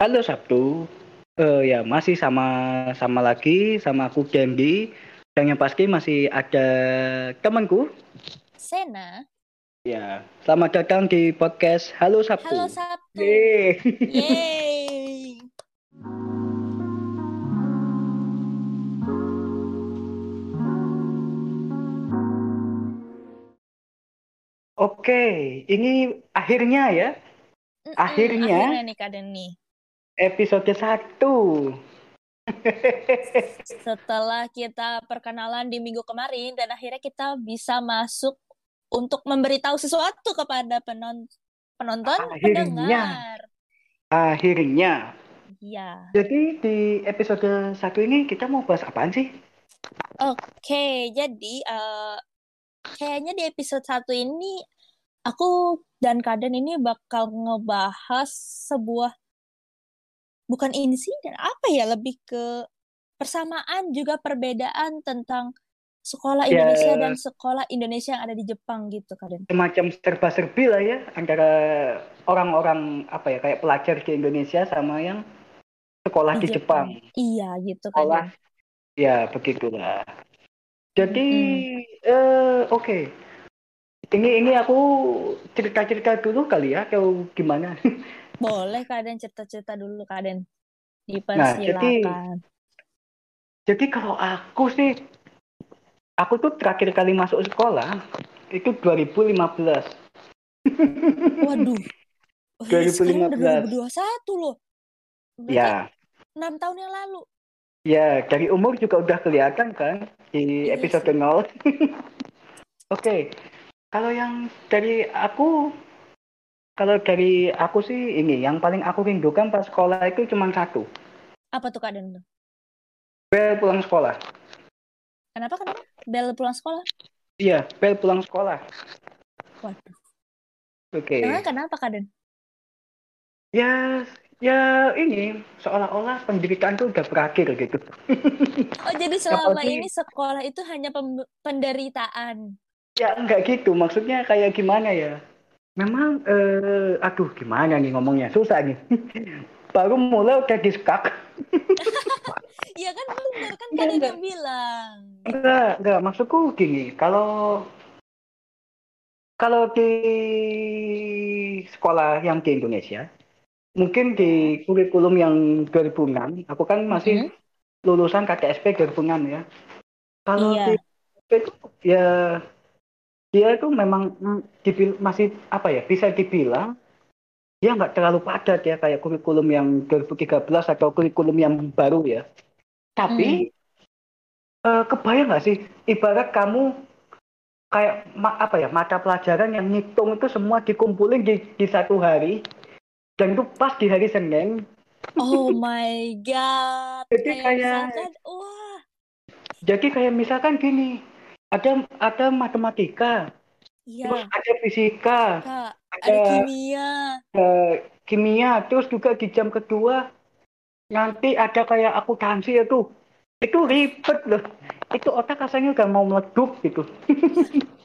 Halo Sabtu. Eh ya masih sama sama lagi sama aku Candy dan yang pasti masih ada temanku. Sena. Ya, selamat datang di podcast Halo Sabtu. Halo Sabtu. Yeay. Yeay. Oke, ini akhirnya ya Akhirnya. akhirnya nih Kak Deni. Episode 1. Setelah kita perkenalan di minggu kemarin dan akhirnya kita bisa masuk untuk memberitahu sesuatu kepada penon penonton, Akhirnya. pendengar. Akhirnya. Iya. Jadi di episode 1 ini kita mau bahas apaan sih? Oke, jadi eh, kayaknya di episode satu ini aku dan Kaden ini bakal ngebahas sebuah bukan insiden apa ya lebih ke persamaan juga perbedaan tentang sekolah Ya. Indonesia dan sekolah Indonesia yang ada di Jepang gitu Kaden. Semacam serba-serbi lah ya antara orang-orang apa ya kayak pelajar di Indonesia sama yang sekolah di, Jepang. Iya gitu Sekolah Kaden. ya begitulah. Jadi eh oke. Ini ini aku cerita-cerita dulu kali ya atau gimana? Boleh Kaden cerita-cerita dulu Kaden. Nah, jadi- Dipersilakan. Jadi kalau aku sih aku tuh terakhir kali masuk sekolah itu 2015. Waduh. 2015. Sekarang udah 2021 loh. Berarti Ya, 6 tahun yang lalu. ya dari umur juga udah kelihatan kan di Iya episode sih. 0. Oke, kalau yang dari aku, kalau dari aku sih ini, yang paling aku rindukan pas sekolah itu cuma satu, Apa tuh keadaan tuh? bel pulang sekolah. Kenapa kenapa? Bel pulang sekolah? Iya, bel pulang sekolah. Waduh. Oke, Emang kenapa keadaan? ya, ya ini seolah-olah penderitaan tuh udah berakhir gitu. Oh jadi selama ini sekolah itu hanya penderitaan. Ya enggak gitu, maksudnya kayak gimana ya? Memang, eh, aduh gimana nih ngomongnya, susah nih. Baru mulai udah diskak. Iya kan benar kan enggak. yang bilang. Enggak, enggak, maksudku gini, kalau kalau di sekolah yang di Indonesia, mungkin di kurikulum yang 2006, aku kan masih Mhm. lulusan KTSP 2006 ya. Kalau Iya. di itu ya dia itu memang mm, dibil- masih apa ya bisa dibilang dia nggak terlalu padat ya kayak kurikulum yang 2013 atau kurikulum yang baru ya. Tapi eh, kebayang nggak sih ibarat kamu kayak ma- apa ya mata pelajaran yang ngitung itu semua dikumpulin di, di satu hari dan itu pas di hari Senin Oh my god. Jadi Kayak kayak- misalkan, wah, Jadi kayak misalkan gini, ada ada matematika, terus iya, ada fisika, Kak, ada ada kimia. eh, kimia, terus juga di jam kedua nanti ada kayak akuntansi itu. Itu ribet loh. Itu otak rasanya udah mau meleduk gitu.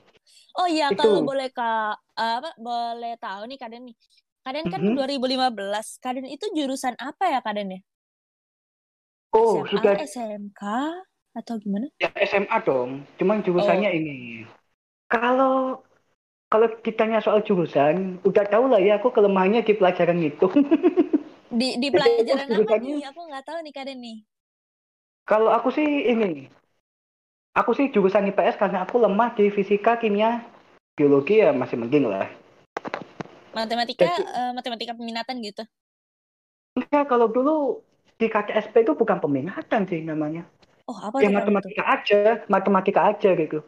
Oh iya, Itu. kalau boleh Kak, apa boleh tahu nih Kaden nih. Kaden kan Mhm. 2015. Kaden itu jurusan apa ya Kaden ya? Oh, SMA, sudah SMK atau gimana? ya SMA dong. Cuman jurusannya Oh. ini. Kalau kalau ditanya soal jurusan, udah tahu lah ya aku kelemahannya di pelajaran itu. Di di Jadi, pelajaran apa jurusannya- nih? Aku nggak tahu nih Kaden nih. Kalau aku sih ini, aku sih jurusan IPS karena aku lemah di fisika, kimia, biologi ya masih mending lah. Matematika, Jadi- eh, matematika peminatan gitu. Enggak, kalau dulu di KTSP itu bukan peminatan sih namanya. Oh, apa Ya matematika aja, matematika aja gitu.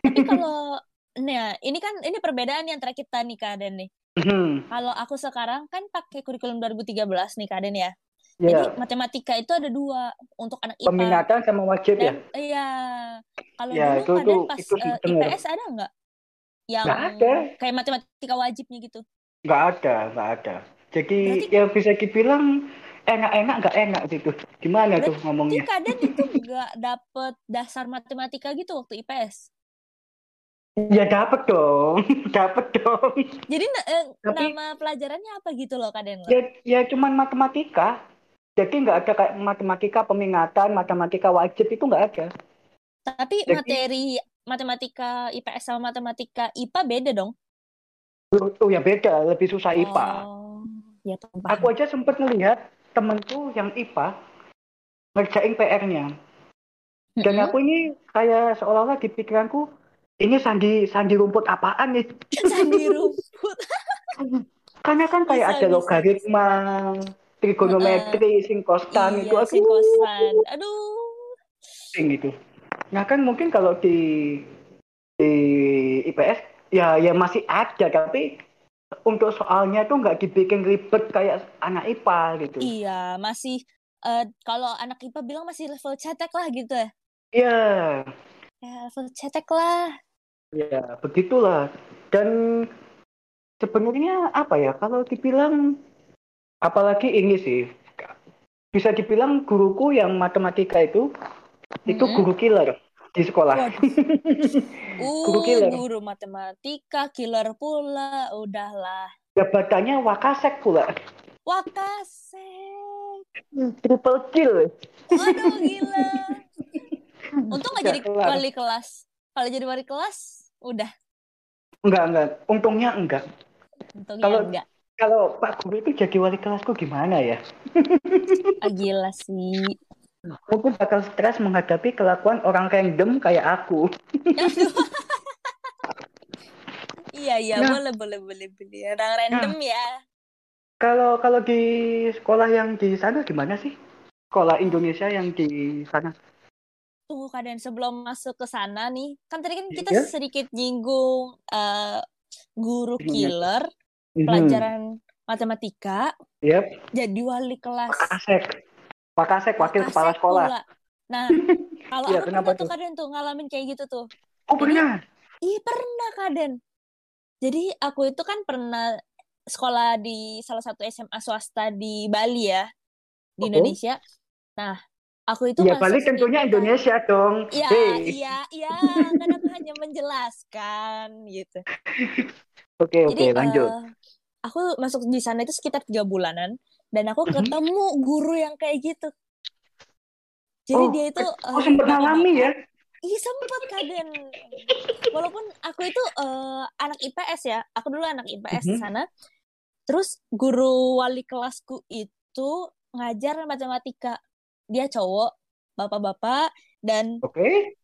Tapi kalau Nah, ini kan ini perbedaan nih antara kita nih Kaden nih. Hmm, Kalau aku sekarang kan pakai kurikulum 2013 nih Kaden ya. ya, Jadi matematika itu ada dua untuk anak IPA. peminatan sama wajib ya. Dan iya, kalau Ya, dulu itu- Kaden itu- pas itu eh, bener. IPS ada nggak? Yang Nggak ada. kayak matematika wajibnya gitu. Nggak ada, nggak ada. Jadi Berarti- ya bisa dibilang enak-enak nggak enak gitu. Gimana tuh Berarti ngomongnya? Kaden itu nggak dapet dasar matematika gitu waktu IPS. Ya dapat dong, dapat dong. Jadi eh, Tapi- nama pelajarannya apa gitu loh Kak Den? Ya, ya cuman matematika. Jadi nggak ada kayak matematika peminatan, matematika wajib itu nggak ada. Tapi Jadi- materi matematika IPS sama matematika IPA beda dong. Oh ya beda, lebih susah IPA. Oh, ya paham. Aku aja sempet ngelihat temenku yang IPA ngerjain PR-nya. Dan aku ini kayak seolah-olah di pikiranku ini sandi sandi rumput apaan nih? Sandi rumput. Karena kan kayak Bisa, ada bisa. logaritma, trigonometri, sin kosan itu Iya, aduh, sin kosan. Aduh. pusing gitu. Nah kan mungkin kalau di di IPS ya ya masih ada tapi untuk soalnya tuh nggak dibikin ribet kayak anak IPA gitu. Iya, masih eh, kalau anak IPA bilang masih level cetek lah gitu ya. Iya, Ya, level cetek lah. ya begitulah. Dan sebenarnya apa ya kalau dibilang apalagi ini sih bisa dibilang guruku yang matematika itu itu Mm-mm. guru killer di sekolah. Waduh. Guru Uh, killer. guru matematika, killer pula. Udahlah. Jabatannya wakasek pula. Wakasek. Triple kill. Waduh, gila. Untung gak Nggak jadi kelar. wali kelas. Kalau jadi wali kelas, udah. Enggak, enggak. Untungnya enggak. Untungnya Kalau- enggak. Kalau Pak Guru itu jadi wali kelasku gimana ya? Ah, gila sih. Mungkin bakal stres menghadapi kelakuan orang random kayak aku. Iya, iya, Nah. boleh, boleh, boleh, boleh. Orang random ya. Kalau kalau di sekolah yang di sana gimana sih? Sekolah Indonesia yang di sana. Tunggu keadaan sebelum masuk ke sana nih. Kan tadi kan kita Iya. sedikit nyinggung eh, guru Iya. killer, Mhm. pelajaran matematika, Yep, jadi wali kelas. Wakasek. Wakasek wakil Wakasek kepala sekolah. pula. Nah, kalau Iya, aku pernah tuh kadang tuh ngalamin kayak gitu tuh. Oh pernah. Iya pernah Kaden. Jadi aku itu kan pernah sekolah di salah satu SMA swasta di Bali ya, di. Indonesia. Nah, aku itu masuk Bali tentunya Indonesia dong. Iya, Hei. iya, iya. Kan aku hanya menjelaskan gitu. Oke oke Jadi lanjut. eh, aku masuk di sana itu sekitar tiga bulanan dan aku Mhm. ketemu guru yang kayak gitu. Jadi Oh, dia itu Oh eh, sempat bapak-bapak. ngalami ya? Iya sempet Kaden. Walaupun aku itu eh, anak IPS ya, aku dulu anak IPS di Mhm. sana. Terus guru wali kelasku itu ngajar matematika. Dia cowok, bapak-bapak, dan Oke.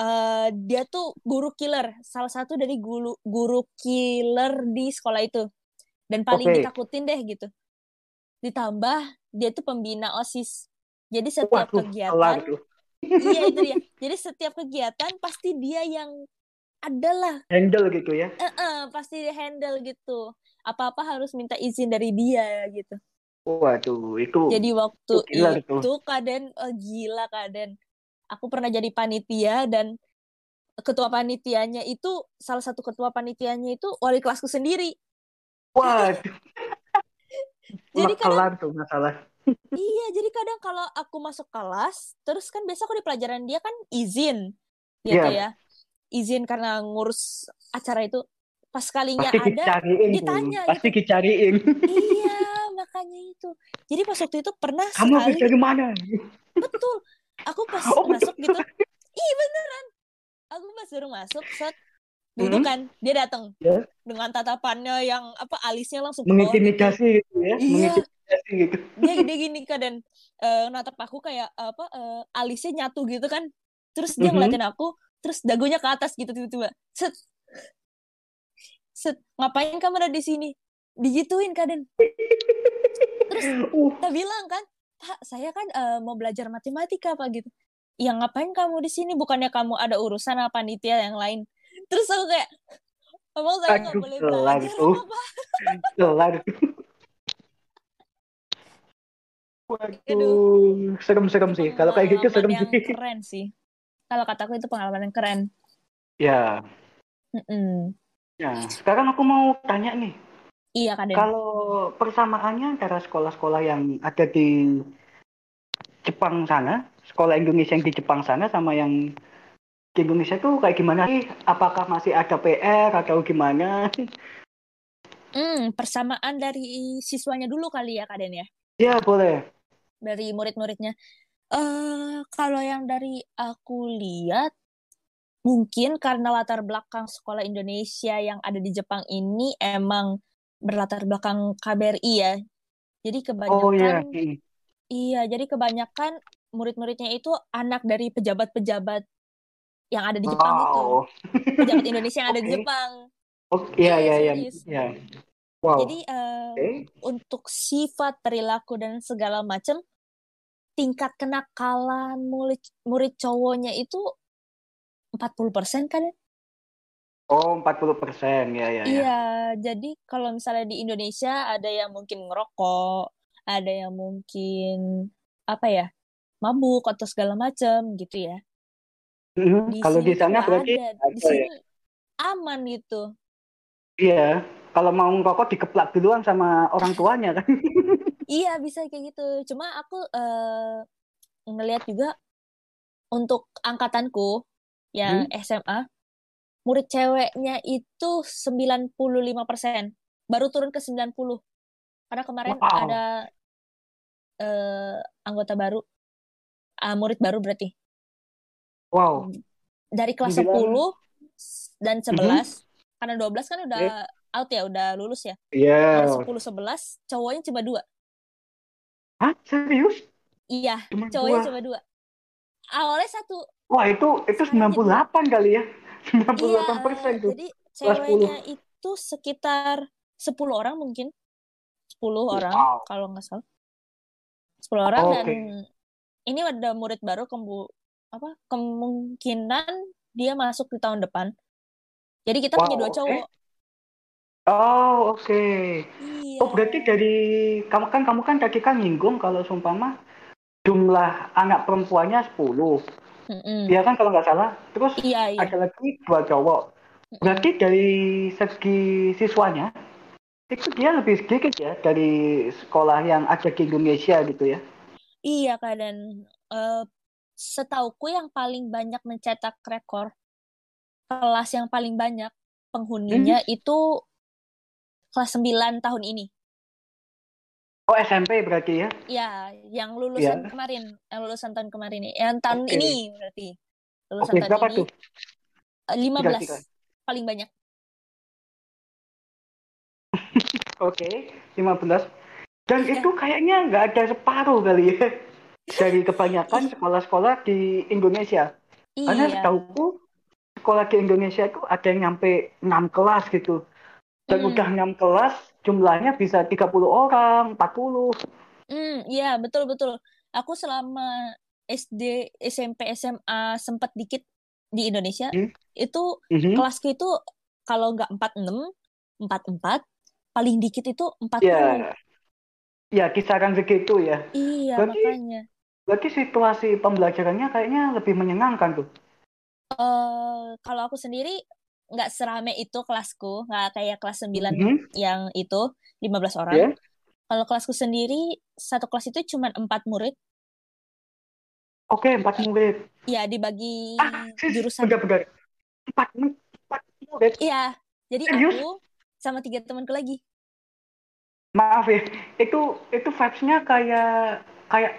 eh, dia tuh guru killer, salah satu dari guru guru killer di sekolah itu. Dan paling Oke. ditakutin deh gitu. Ditambah dia tuh pembina OSIS. Jadi setiap Waduh, kegiatan iya itu dia. Jadi setiap kegiatan pasti dia yang adalah Handle gitu ya. eh pasti dia handle gitu. Apa-apa harus minta izin dari dia gitu. Waduh, itu Jadi waktu itu gila itu, itu. Kaden oh, gila Kaden. Aku pernah jadi panitia dan ketua panitianya itu salah satu ketua panitianya itu wali kelasku sendiri. Waduh. Jadi kadang tuh masalah. iya, jadi kadang kalau aku masuk kelas, terus kan biasa aku di pelajaran dia kan izin gitu Iya. ya. Izin karena ngurus acara itu. Pas kalinya Pasti ada dicariin ditanya Pasti dicariin. Iya, makanya itu. Jadi pas waktu itu pernah Kamu sekali, dari mana? betul. Aku pas Oh, betul. masuk gitu, ih beneran. Aku pas baru masuk, set, duduk Mhm. kan, dia datang Ya. dengan tatapannya yang apa alisnya langsung bawah gitu. Mengintimidasi gitu ya. Iya. Mengintimidasi gitu. Dia dia gini kan dan eh, natap aku kayak apa eh, alisnya nyatu gitu kan. Terus dia Mhm. ngeliatin aku, terus dagunya ke atas gitu tiba-tiba. Set. Set, ngapain kamu ada di sini? Digituin Kaden. Terus Uh, kita bilang kan, Pak, saya kan eh, mau belajar matematika Pak gitu. Ya ngapain kamu di sini? Bukannya kamu ada urusan apa panitia yang lain? Terus aku kayak, emang saya nggak boleh belajar apa? kelar. Waduh, serem-serem sih. Kalau kayak gitu serem yang sih. keren sih. Kalau kataku itu pengalaman yang keren. Ya. Mm-mm. Ya, sekarang aku mau tanya nih. Iya Kaden. Kalau persamaannya antara sekolah-sekolah yang ada di Jepang sana, sekolah Indonesia yang di Jepang sana sama yang di Indonesia tuh kayak gimana sih? Apakah masih ada PR atau gimana? Hmm, persamaan dari siswanya dulu kali ya, Kaden ya? Iya, boleh. Dari murid-muridnya. Eh, kalau yang dari aku lihat, mungkin karena latar belakang sekolah Indonesia yang ada di Jepang ini emang berlatar belakang KBRI ya. Jadi kebanyakan, Oh iya. Hmm. iya, jadi kebanyakan murid-muridnya itu anak dari pejabat-pejabat yang ada di Jepang itu. Pejabat Indonesia yang ada di Oke. Jepang. Iya, Iya, iya, iya. serius. Iya. Wow. Jadi eh, Oke. untuk sifat perilaku dan segala macam tingkat kenakalan murid murid cowoknya itu 40% kan ya? Oh, 40%. Ya, ya, ya. Iya, jadi kalau misalnya di Indonesia ada yang mungkin ngerokok, ada yang mungkin apa ya? mabuk atau segala macam gitu ya. Mhm. Di Kalau sini di sana berarti ada. Di ada ya? sini aman gitu. Iya. Kalau mau ngerokok dikeplak duluan sama orang tuanya kan. Iya, bisa kayak gitu. Cuma aku eh, ngelihat juga untuk angkatanku yang Hmm? SMA, murid ceweknya itu 95%. Baru turun ke 90. Karena kemarin Wow. ada eh, anggota baru, ah, murid baru berarti. Wow. Dari kelas Sembilan. 10 dan Mhm. 11, karena 12 kan udah out ya, udah lulus ya. Iya. Dari 10 11 cowoknya cuma dua. Hah? Serius? Iya, Cuma cowoknya dua? cuma dua. Awalnya satu. Wah, itu itu Sekarang 98 kali ya. Iya, 98% tuh. jadi Kelas 10. ceweknya itu sekitar 10 orang mungkin. 10 orang Wow. kalau nggak salah. 10 orang Oke. dan ini ada murid baru apa kemungkinan dia masuk di tahun depan. Jadi kita punya Wow, dua oke. cowok. Oh, oke. Iya. Oh, berarti dari kamu kan kamu kan tadi kan nyinggung kalau sumpama jumlah anak perempuannya 10. Mm-mm. Iya kan kalau nggak salah. Terus Iya, iya. ada lagi dua cowok. Berarti dari segi siswanya itu dia lebih sedikit ya dari sekolah yang ada di Indonesia gitu ya. Iya, Kak, dan eh, setauku yang paling banyak mencetak rekor kelas yang paling banyak penghuninya Hmm. itu kelas 9 tahun ini. Oh, SMP berarti ya. Ya, yang lulusan Iya. kemarin, yang lulusan tahun kemarin ini, yang tahun Oke. ini berarti. Lulusan Oke, tahun berapa ini tuh? eh, 15 Tiga-tiga. paling banyak. Oke, 15. Dan Iya. itu kayaknya nggak ada separuh kali ya dari kebanyakan sekolah-sekolah di Indonesia. Karena Iya. setauku sekolah di Indonesia itu ada yang nyampe 6 kelas gitu. Dan Hmm. udah 6 kelas jumlahnya bisa 30 orang, 40. Hmm, iya, betul betul. Aku selama SD, SMP, SMA sempat dikit di Indonesia, Hmm. itu Mhm. kelasku itu kalau nggak 46, 44, paling dikit itu 40. Ya, ya kisaran segitu ya. Iya, Berarti- makanya. Berarti situasi pembelajarannya kayaknya lebih menyenangkan tuh. eh kalau aku sendiri nggak serame itu kelasku, nggak kayak kelas 9 Mhm. yang itu 15 orang. Ya. Kalau kelasku sendiri satu kelas itu cuma empat murid, Oke, empat murid. ya dibagi Ah, sis, jurusan. Empat, empat murid. Iya, jadi Serius? aku sama tiga temanku lagi. Maaf ya, itu itu vibes-nya kayak kayak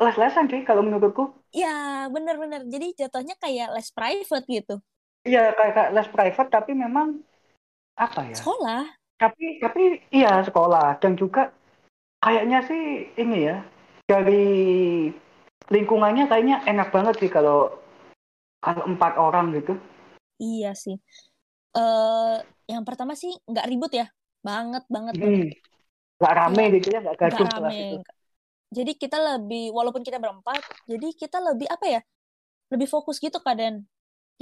les-lesan sih kalau menurutku. Iya, bener-bener. Jadi jatuhnya kayak les private gitu. Iya, kayak, kayak les private tapi memang apa ya? Sekolah. Tapi tapi iya sekolah dan juga kayaknya sih ini ya dari lingkungannya kayaknya enak banget sih kalau kalau empat orang gitu. Iya sih. Eh, yang pertama sih nggak ribut ya, banget banget banget. Hmm. Gak rame Iya, gitu ya, gak gaduh kelas rame. itu. Jadi kita lebih, walaupun kita berempat, jadi kita lebih apa ya? Lebih fokus gitu kadang.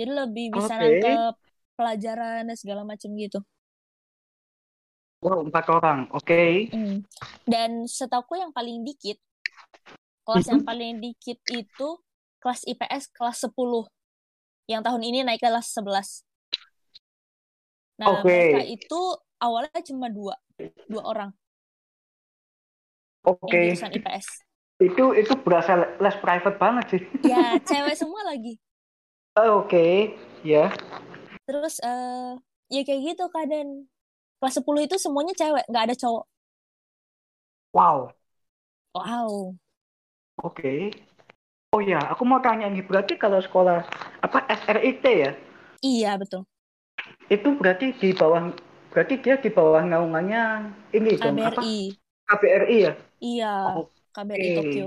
Jadi lebih bisa Oke. nangkep pelajaran dan segala macam gitu. Wow, empat orang. Oke. Hmm. Dan setauku yang paling dikit, kelas yang Mhm. paling dikit itu kelas IPS kelas 10. Yang tahun ini naik ke kelas 11. Nah, Oke. mereka itu awalnya cuma dua, dua orang Oke. IPS. Itu itu berasa les private banget sih. Ya, cewek semua lagi. Oh, Oke, ya. Terus eh ya kayak gitu keadaan. Kelas 10 itu semuanya cewek, nggak ada cowok. Wow, Wow. oke. Oh ya, aku mau tanya nih, berarti kalau sekolah apa SRIT ya, Iya, betul. itu berarti di bawah, berarti dia di bawah naungannya ini dong, apa? KBRI. KBRI ya? Iya, Oke. KBRI Tokyo.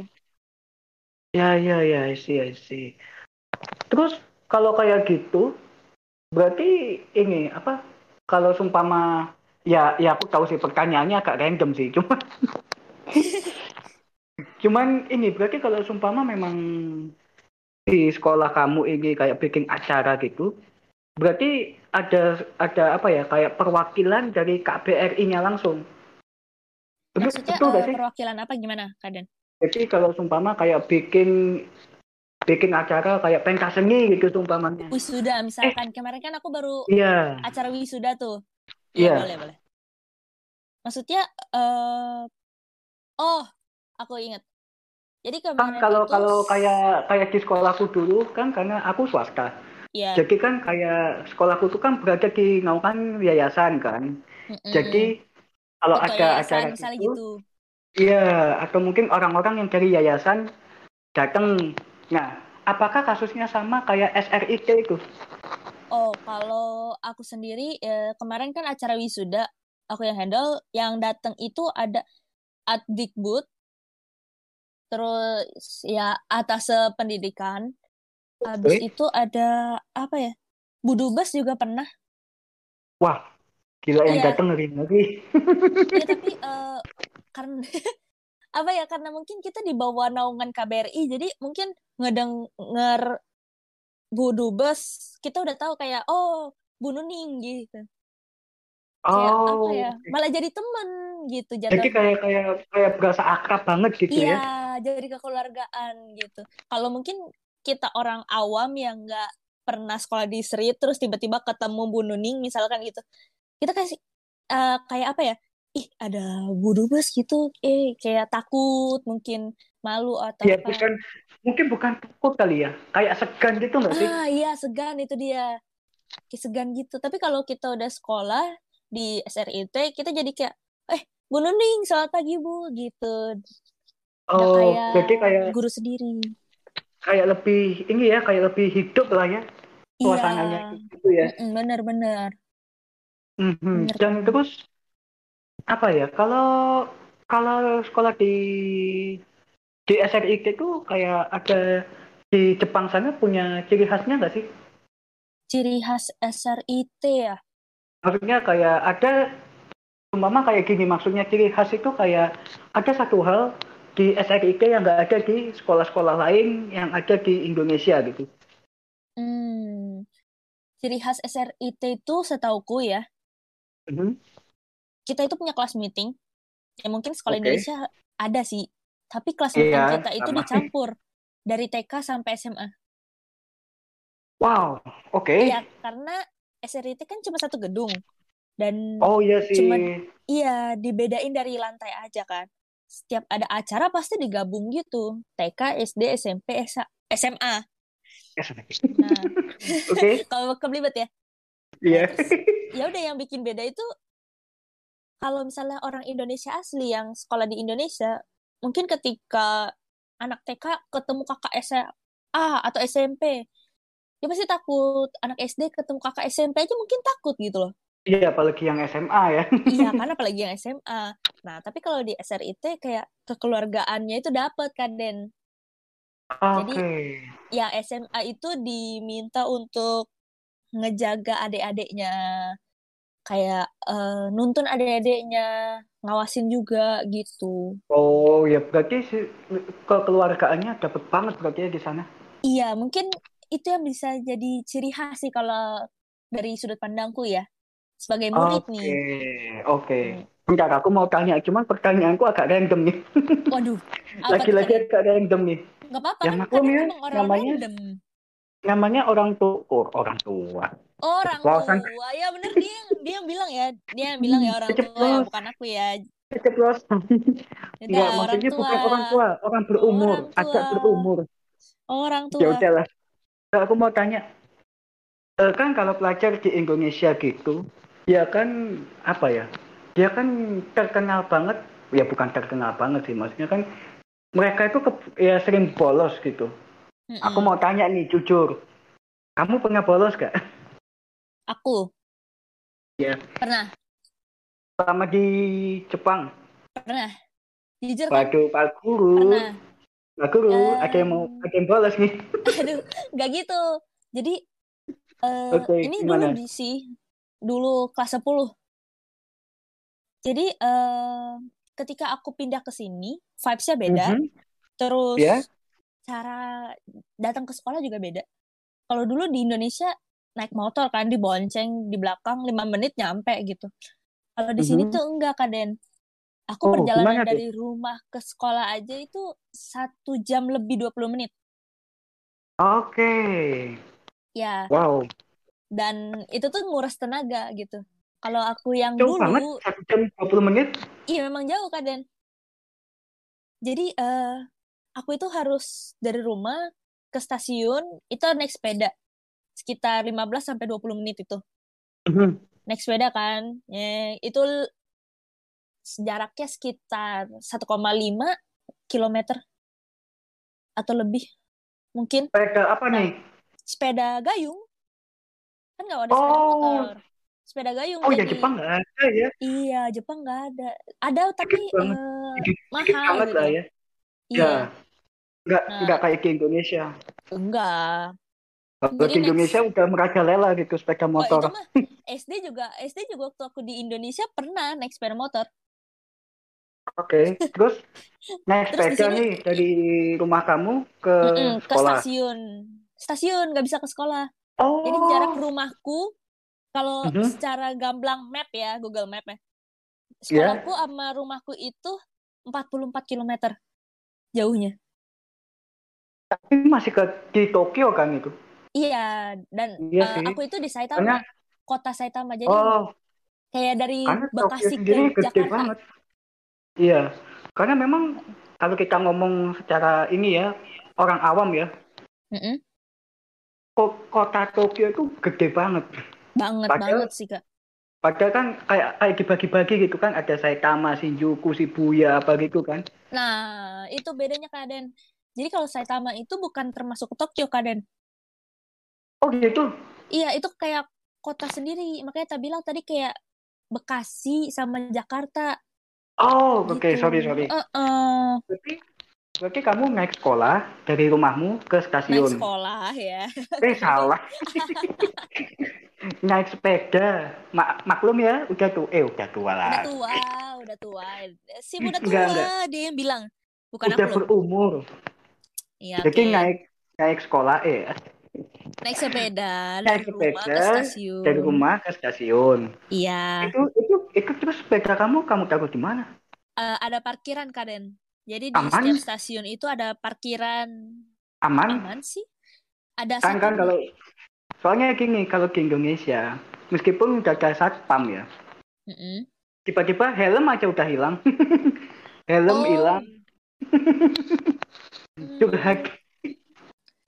Ya, ya, ya, I see, I see. Terus kalau kayak gitu, berarti ini apa? Kalau sumpama, ya, ya aku tahu sih pertanyaannya agak random sih, cuma, cuman ini berarti kalau sumpama memang di sekolah kamu ini kayak bikin acara gitu, berarti ada ada apa ya kayak perwakilan dari KBRI-nya langsung. Betul, Maksudnya betul eh, sih? perwakilan apa gimana, Kaden? Jadi kalau sumpama kayak bikin bikin acara kayak pentas seni gitu sumpamanya. Wisuda misalkan. Kemarin kan aku baru Iya, acara wisuda tuh. Iya, Iya. boleh, boleh. Maksudnya eh oh, aku ingat. Jadi kan kemarin kalau itu kalau kayak kayak di sekolahku dulu kan karena aku swasta. ya, Jadi kan kayak sekolahku tuh kan berada di naungan yayasan kan. mm-mm. Jadi kalau Ketua ada yayasan acara misalnya gitu, gitu. iya atau mungkin orang-orang yang dari yayasan datang. Nah, apakah kasusnya sama kayak SRIT itu? Oh, kalau aku sendiri eh, kemarin kan acara wisuda aku yang handle, yang datang itu ada Adikbud, terus ya atas pendidikan, habis itu ada apa ya? Budubes juga pernah. Wah, gila yang Iya, datang ngeri ngeri. iya tapi eh, karena apa ya? Karena mungkin kita di bawah naungan KBRI, jadi mungkin ngedenger Budubes kita udah tahu kayak oh Bu Nuning gitu. Kayak apa ya? Oh. Malah jadi temen gitu Jadi kayak kayak kayak berasa akrab banget gitu Iya, ya. jadi kekeluargaan gitu. Kalau mungkin kita orang awam yang nggak pernah sekolah di SRI terus tiba-tiba ketemu Bu Nuning misalkan gitu. Kita kasih eh, kayak apa ya? Ih, ada Bu Dubes gitu. Eh, kayak takut, mungkin malu atau Ya apa. bukan mungkin bukan takut kali ya. Kayak segan gitu nggak sih? Ah, iya, segan itu dia. Kayak segan gitu. Tapi kalau kita udah sekolah di SRIT, kita jadi kayak, eh, Bu Nuning, selamat pagi, Bu, gitu. Udah Oh, kayak jadi kayak guru sendiri. kayak lebih ini ya, kayak lebih hidup lah ya Iya, suasananya gitu ya. mm-mm, Mhm. Bener Dan terus apa ya? Kalau kalau sekolah di di SRIT itu kayak ada di Jepang sana punya ciri khasnya nggak sih? Ciri khas SRIT ya. Maksudnya kayak ada umpama kayak gini maksudnya ciri khas itu kayak ada satu hal di SRIT yang nggak ada di sekolah-sekolah lain yang ada di Indonesia gitu. Hmm, ciri khas SRIT itu setauku ya, Mhm. kita itu punya kelas meeting. Ya mungkin sekolah Oke. Indonesia ada sih, tapi kelas meeting Iya, kita itu sama. dicampur dari TK sampai SMA. Wow, oke. Iya, karena SRIT kan cuma satu gedung dan Oh iya sih. cuma iya dibedain dari lantai aja kan. Setiap ada acara pasti digabung gitu. TK, SD, SMP, SA SMA. Nah, Oke, kalau kebelibet ya. Nah, iya. terus ya udah yang bikin beda itu kalau misalnya orang Indonesia asli yang sekolah di Indonesia, mungkin ketika anak TK ketemu kakak SMA atau SMP, dia pasti takut. Anak SD ketemu kakak SMP aja mungkin takut gitu loh. Iya, apalagi yang SMA ya. Iya kan apalagi yang SMA. Nah, tapi kalau di SRIT kayak kekeluargaannya itu dapat kan Den. Jadi Oke. yang SMA itu diminta untuk ngejaga adik-adiknya kayak eh, nuntun adik-adiknya, ngawasin juga gitu. Oh ya berarti si kekeluargaannya dapat banget berarti ya di sana. Iya, mungkin itu yang bisa jadi ciri khas sih kalau dari sudut pandangku ya. Sebagai murid Oke, nih. oke. Hmm. Bentar, aku mau tanya, cuman pertanyaanku agak random nih. Waduh, Lagi-lagi agak random nih. Nggak apa-apa Ya kan maklum ya, orang namanya random. Namanya orang tua, oh, orang tua. Orang Keceplosan, tua, ya bener dia yang dia yang bilang ya, dia yang bilang ya orang tua ya, keceplos, bukan aku ya. keceplosan. Enggak, orang maksudnya tua, bukan orang tua, orang berumur, orang agak tua, berumur. orang Ya tua. udahlah, aku mau tanya, eh, kan kalau pelajar di Indonesia gitu, ya kan apa ya? Dia kan terkenal banget, ya bukan terkenal banget sih, maksudnya kan mereka itu ke, ya sering bolos gitu. Mm-mm. Aku mau tanya nih jujur, kamu pernah bolos gak? Aku Ya. pernah, Selama di Jepang, pernah. Jujur kan? waduh Pak Guru, Pernah. Pak Guru, Eh. ada yang mau ada yang bolos nih. Aduh, nggak gitu. Jadi eh, Oke, ini gimana? dulu di sih, dulu kelas 10. Jadi eh, ketika aku pindah ke sini, vibes-nya beda. Mhm. Terus Ya. Cara datang ke sekolah juga beda. Kalau dulu di Indonesia naik motor kan dibonceng di belakang 5 menit nyampe gitu. Kalau di sini Mhm. tuh enggak Kaden. Aku Oh, perjalanan dari rumah ke sekolah aja itu satu jam lebih 20 menit. Oke, Ya, wow, dan itu tuh nguras tenaga gitu. Kalau aku yang jauh banget, dulu, satu jam 20 menit. iya memang jauh Kaden. Jadi eh aku itu harus dari rumah ke stasiun itu naik sepeda sekitar 15 sampai 20 menit itu. Mhm. Naik sepeda kan. Ya, itu jaraknya sekitar 1,5 kilometer atau lebih mungkin Sepeda apa nih? sepeda gayung kan nggak ada sepeda Oh. motor sepeda gayung Oh ya jadi Jepang nggak ada ya? iya Jepang nggak ada ada tapi eh, mahal gitu lah ya. iya Ya, nggak Nah. nggak kayak di Indonesia. enggak Kalau di Indonesia next- udah merajalela gitu sepeda oh, motor. mah SD juga SD juga waktu aku di Indonesia pernah naik sepeda motor Oke, terus naik Terus sepeda sini- nih dari rumah kamu ke Mm-mm, ke sekolah. stasiun stasiun nggak bisa ke sekolah Oh, jadi jarak rumahku kalau Mhm. secara gamblang map ya Google Map ya sekolahku sama rumahku itu 44 km jauhnya tapi masih ke di Tokyo kan itu. Iya, dan Iya sih. aku itu di Saitama, Karena kota Saitama. Jadi oh, kayak dari Bekasi ke Jakarta. banget. Iya, karena memang kalau kita ngomong secara ini ya orang awam ya, Mm-mm. ko- kota Tokyo itu gede banget. Banget Padahal- banget sih kak. Padahal kan kayak kayak dibagi-bagi gitu kan ada Saitama, Shinjuku, Shibuya apa gitu kan. Nah, itu bedanya Kak Den. Jadi kalau Saitama itu bukan termasuk Tokyo Kak Den. Oh gitu. Iya, itu kayak kota sendiri. Makanya tak bilang tadi kayak Bekasi sama Jakarta Oh, oke, gitu. sorry sorry. Eh-eh. Berarti berarti kamu naik sekolah dari rumahmu ke Naik stasiun. sekolah ya. Eh salah. naik sepeda. Mak maklum ya, udah tuh. Eh udah tua Udah lah. tua, udah tua. Si udah tua, Enggak, enggak. dia yang bilang. Bukan udah aku loh. Iya, Jadi oke. naik naik sekolah eh Naik sepeda naik dari rumah ke sepeda stasiun. dari rumah ke stasiun. Iya, Itu itu itu terus sepeda kamu kamu taruh di mana? Eh, ada parkiran Kaden. Jadi di Aman? setiap stasiun itu ada parkiran Aman? aman sih. Ada Kan kan kalau soalnya gini kalau di Indonesia meskipun udah ada satpam ya, Mm-mm. tiba-tiba helm aja udah hilang. helm Oh. hilang. Hmm, Curhat.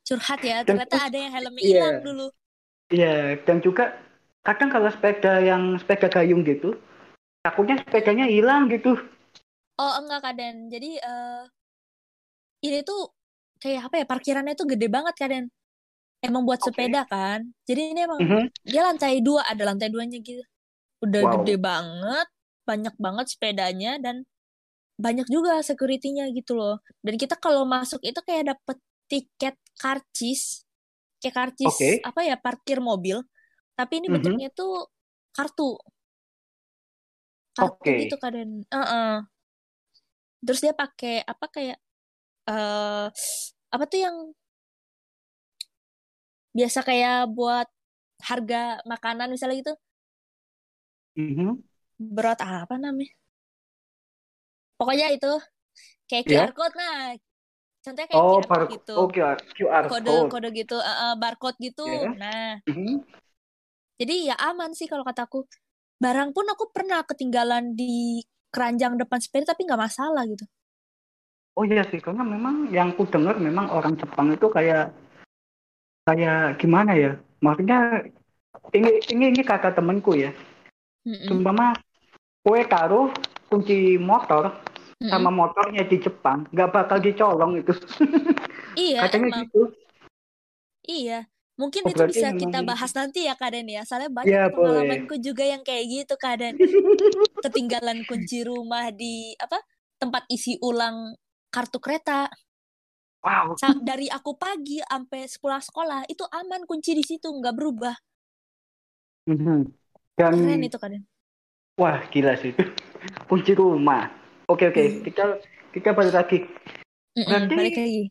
curhat ya. Dan- Ternyata ada yang helmnya Iya. hilang dulu. Iya, dan juga kadang kalau sepeda yang sepeda gayung gitu, takutnya sepedanya hilang gitu. Oh enggak Kaden. Jadi eh ini tuh kayak apa ya? Parkirannya tuh gede banget Kaden. Emang buat Oke. sepeda kan. Jadi ini emang Mhm. dia lantai dua, ada lantai duanya gitu. Udah Wow. gede banget, banyak banget sepedanya dan banyak juga security-nya gitu loh. Dan kita kalau masuk itu kayak dapet tiket karcis, kayak karcis Oke. apa ya parkir mobil, tapi ini Mhm. bentuknya tuh kartu, kartu Oke. gitu kan. Heeh. Terus dia pakai apa kayak eh apa tuh yang biasa kayak buat harga makanan misalnya gitu, Mhm. berat apa namanya? Pokoknya itu kayak Ya. QR code nah. Contohnya kayak Oh, QR bar code gitu. oh, QR, QR Kode code. kode gitu, eh, eh, barcode gitu. Ya. Nah, Mhm. jadi ya aman sih kalau kataku. Barang pun aku pernah ketinggalan di keranjang depan sepeda tapi nggak masalah gitu. Oh iya sih, karena memang yang ku dengar memang orang Jepang itu kayak kayak gimana ya maksudnya ini ini ini kata temanku ya Mm-mm. Sumpama kue taruh kunci motor Mm-mm. sama motornya di Jepang nggak bakal dicolong itu Iya, katanya emang. gitu Iya. Mungkin Oh, itu bisa memang kita bahas nanti ya Kak Den ya. Soalnya banyak ya boleh pengalamanku juga yang kayak gitu Kak Den. Ketinggalan kunci rumah di apa? Tempat isi ulang kartu kereta. wow Sa- Dari aku pagi sampai pulang sekolah itu aman kunci di situ nggak berubah. Mhm. dan Keren itu Kak Den. wah gila sih itu kunci rumah oke oke Iya. kita kita balik lagi Mm-mm, berarti balik lagi.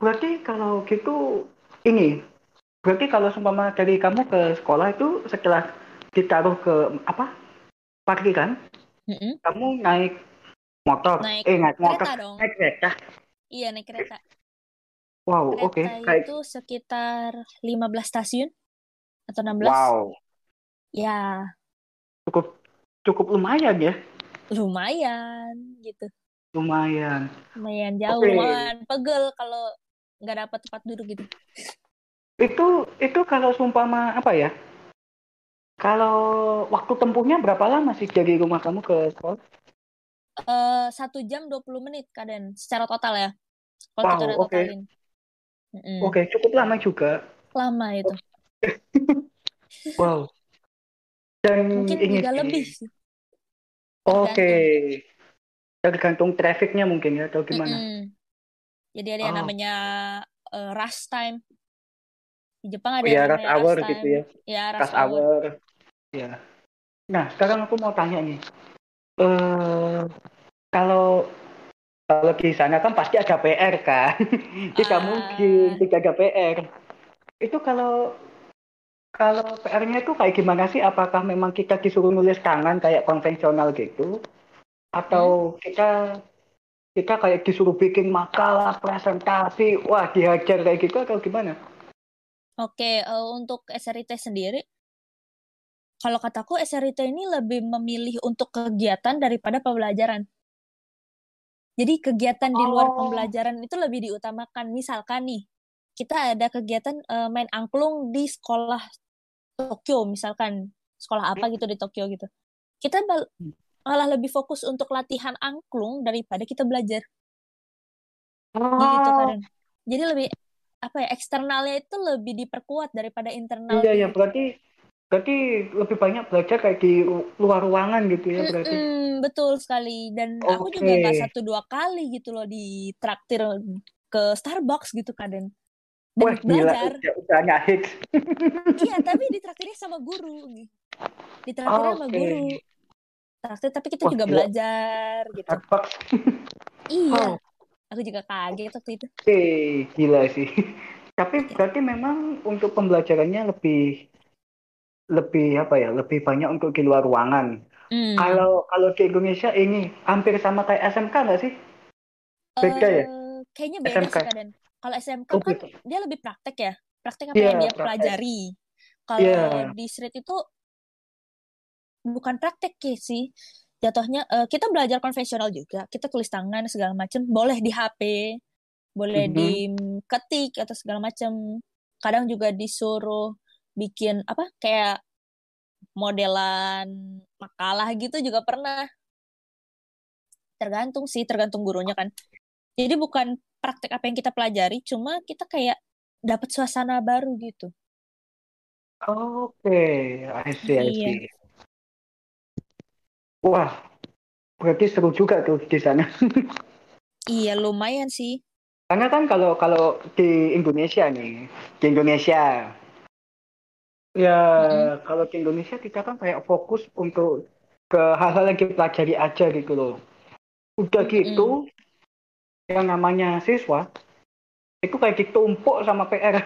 berarti kalau gitu ini berarti kalau seumpama dari kamu ke sekolah itu setelah ditaruh ke apa parkiran Mm-mm. kamu naik motor Naik eh naik motor kereta dong. naik kereta Iya naik kereta. wow oke Kereta kayak itu sekitar 15 stasiun atau 16. wow Ya, cukup cukup lumayan ya lumayan gitu. lumayan Lumayan jauh, oke lumayan pegel kalau nggak dapat tempat duduk gitu. itu itu kalau seumpama apa ya kalau waktu tempuhnya berapa lama sih dari rumah kamu ke sekolah Eh satu jam 20 menit kadang secara total ya. Kalau kita wow udah oke totalin. Mm-mm. oke cukup lama juga Lama itu. wow dan Mungkin ini juga lebih sih. Oke Tergantung. tergantung trafficnya mungkin ya atau gimana Mm-mm. Jadi ada yang oh namanya eh, rush time. Di Jepang oh ada yang ya rush namanya rush hour gitu time. ya Ya, rush rush hour. hour ya nah sekarang aku mau tanya nih eh kalau kalau di sana kan pasti ada PR kan tidak mungkin Ah, tidak ada PR itu kalau kalau PR-nya itu kayak gimana sih apakah memang kita disuruh nulis tangan kayak konvensional gitu hmm? atau kita kita kayak disuruh bikin makalah presentasi wah dihajar kayak gitu atau gimana Oke, eh, untuk SRIT sendiri, kalau kataku SRIT ini lebih memilih untuk kegiatan daripada pembelajaran. Jadi kegiatan di luar oh pembelajaran itu lebih diutamakan. Misalkan nih, kita ada kegiatan eh, main angklung di sekolah Tokyo, misalkan sekolah apa gitu di Tokyo gitu. Kita bal- malah lebih fokus untuk latihan angklung daripada kita belajar. Gitu, oh Karen. Jadi lebih apa ya eksternalnya itu lebih diperkuat daripada iya internalnya ya gitu. berarti berarti lebih banyak belajar kayak di luar ruangan gitu ya berarti Mm-mm, betul sekali. Dan aku juga nggak satu dua kali gitu loh ditraktir ke Starbucks gitu kadang. wah Dan gila udah udah hits Iya, tapi ditraktirnya sama guru. Ditraktirnya sama oke guru. Traktir, tapi kita wah juga gila belajar gitu. Starbucks Iya, wow aku juga kaget waktu itu. Eh, gila sih. Tapi Iya. berarti memang untuk pembelajarannya lebih lebih apa ya? Lebih banyak untuk di luar ruangan. Hmm. Kalau kalau di Indonesia ini hampir sama kayak SMK nggak sih? Beda ya? Eh, kayaknya beda SMK. sih kadang. Kalau SMK Oh, kan beda. dia lebih praktek ya. Praktek apa Iya, yang dia praktek. pelajari. Kalau Iya. di street itu bukan praktek ya sih. Jatuhnya eh, kita belajar konvensional juga. Kita tulis tangan segala macam. Boleh di HP, boleh Mhm. diketik atau segala macam. Kadang juga disuruh bikin apa kayak modelan makalah gitu juga pernah. Tergantung sih, tergantung gurunya kan. Jadi bukan praktek apa yang kita pelajari, cuma kita kayak dapat suasana baru gitu. Oke, I see, I Iya. see. Wah, berarti seru juga tuh di sana. Iya, lumayan sih. Karena kan kalau kalau di Indonesia nih, di Indonesia Ya, Mm-mm. kalau di Indonesia kita kan kayak fokus untuk ke hal-hal yang dipelajari aja gitu loh. Udah gitu, yang namanya siswa, itu kayak ditumpuk sama PR.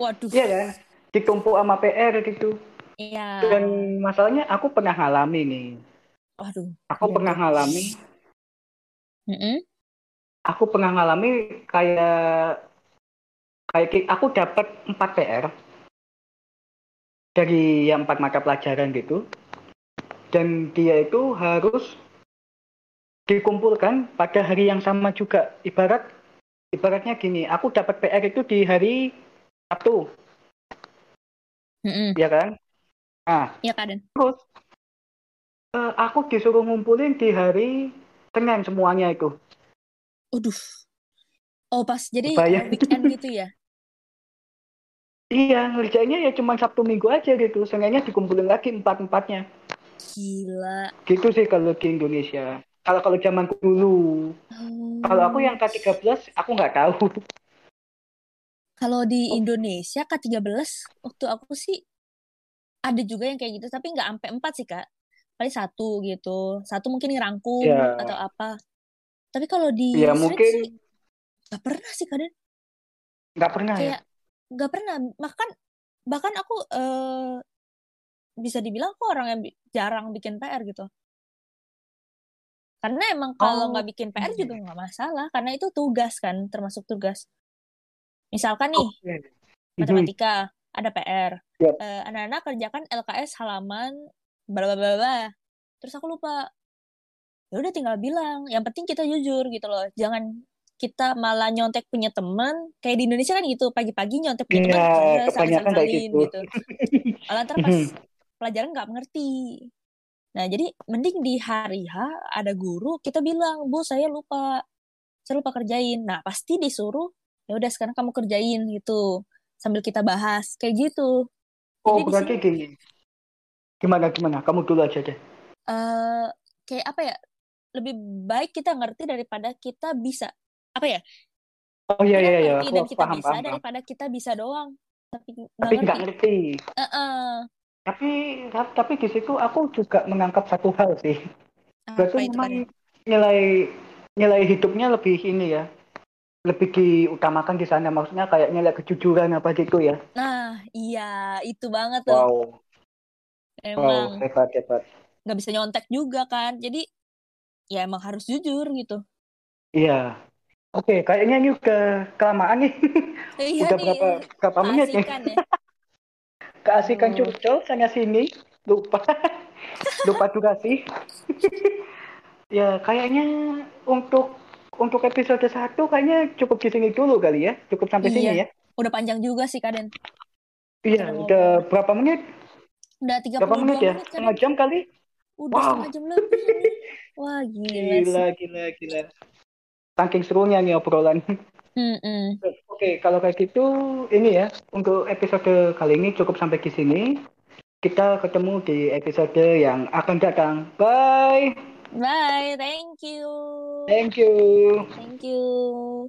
Waduh. Iya kan? Ditumpuk sama PR gitu. Iya. Dan masalahnya aku pernah ngalami nih. Waduh. Aku Iya, pernah iya. ngalami, Mm-mm. aku pernah ngalami kayak kayak aku dapat 4 PR dari yang empat mata pelajaran gitu. Dan dia itu harus dikumpulkan pada hari yang sama juga. Ibarat ibaratnya gini, aku dapat PR itu di hari Sabtu, Mm-mm. ya kan? Nah, Iya Kaden. terus eh, aku disuruh ngumpulin di hari Senin semuanya itu. Aduh. Oh pas jadi Bayang. uh, weekend gitu ya? Iya, ngerjainnya ya cuma Sabtu Minggu aja gitu. Seninnya dikumpulin lagi empat-empatnya. Gila. Gitu sih kalau di Indonesia. Kalau kalau zaman dulu. Oh. Kalau aku yang K13, aku nggak tahu. Kalau di Oh. Indonesia K13 waktu aku sih ada juga yang kayak gitu tapi nggak sampai empat sih kak paling satu gitu satu mungkin ngerangkum Ya. atau apa tapi kalau di Ya mungkin nggak pernah sih kadang nggak pernah ya. kayak nggak pernah bahkan bahkan aku eh, bisa dibilang aku orang yang jarang bikin PR gitu karena emang kalau Oh, nggak bikin PR iya. juga nggak masalah karena itu tugas kan termasuk tugas misalkan nih Oke. matematika ada PR Yap. Eh, anak-anak kerjakan LKS halaman bla bla bla terus aku lupa ya udah tinggal bilang yang penting kita jujur gitu loh jangan kita malah nyontek punya teman kayak di Indonesia kan gitu pagi-pagi nyontek punya teman Iya, "Udah, kebanyakan kayak saling-salin," gitu. Malah ntar pas pelajaran nggak mengerti nah jadi mending di hari H ada guru kita bilang bu saya lupa saya lupa kerjain nah pasti disuruh ya udah sekarang kamu kerjain gitu sambil kita bahas kayak gitu Oh, Jadi di berarti sini- gini. Gimana gimana? Kamu dulu aja deh. eh kayak apa ya lebih baik kita ngerti daripada kita bisa apa ya Oh iya kita iya iya, dan kita paham bisa paham. paham. daripada kita bisa doang tapi Tapi nggak ngerti ngerti. Heeh. Tapi tapi di situ aku juga menangkap satu hal sih. apa Berarti itu memang kan nilai nilai hidupnya lebih ini ya. Lebih diutamakan di sana maksudnya kayak nilai kejujuran apa gitu ya. nah iya itu banget tuh Wow. Wow, emang hebat hebat. nggak bisa nyontek juga kan jadi ya emang harus jujur gitu Iya. Oke, kayaknya ini udah kelamaan nih. iya udah nih berapa berapa menit nih? ya Keasikan Aduh. curcol sana sini. Lupa. Lupa durasi. ya, kayaknya untuk untuk episode satu kayaknya cukup di sini dulu kali ya. Cukup sampai sini Iya. ya. udah panjang juga sih Kaden Iya, Udah berapa menit? udah 32 Berapa menit ya? menit Setengah jam kali? udah Wow. setengah jam lebih wah gila, sih Gila, gila, gila. Saking serunya nih obrolan. Mm-mm. Oke, kalau kayak gitu ini ya untuk episode kali ini cukup sampai di sini. Kita ketemu di episode yang akan datang. Bye. Bye. Thank you. Thank you. Thank you.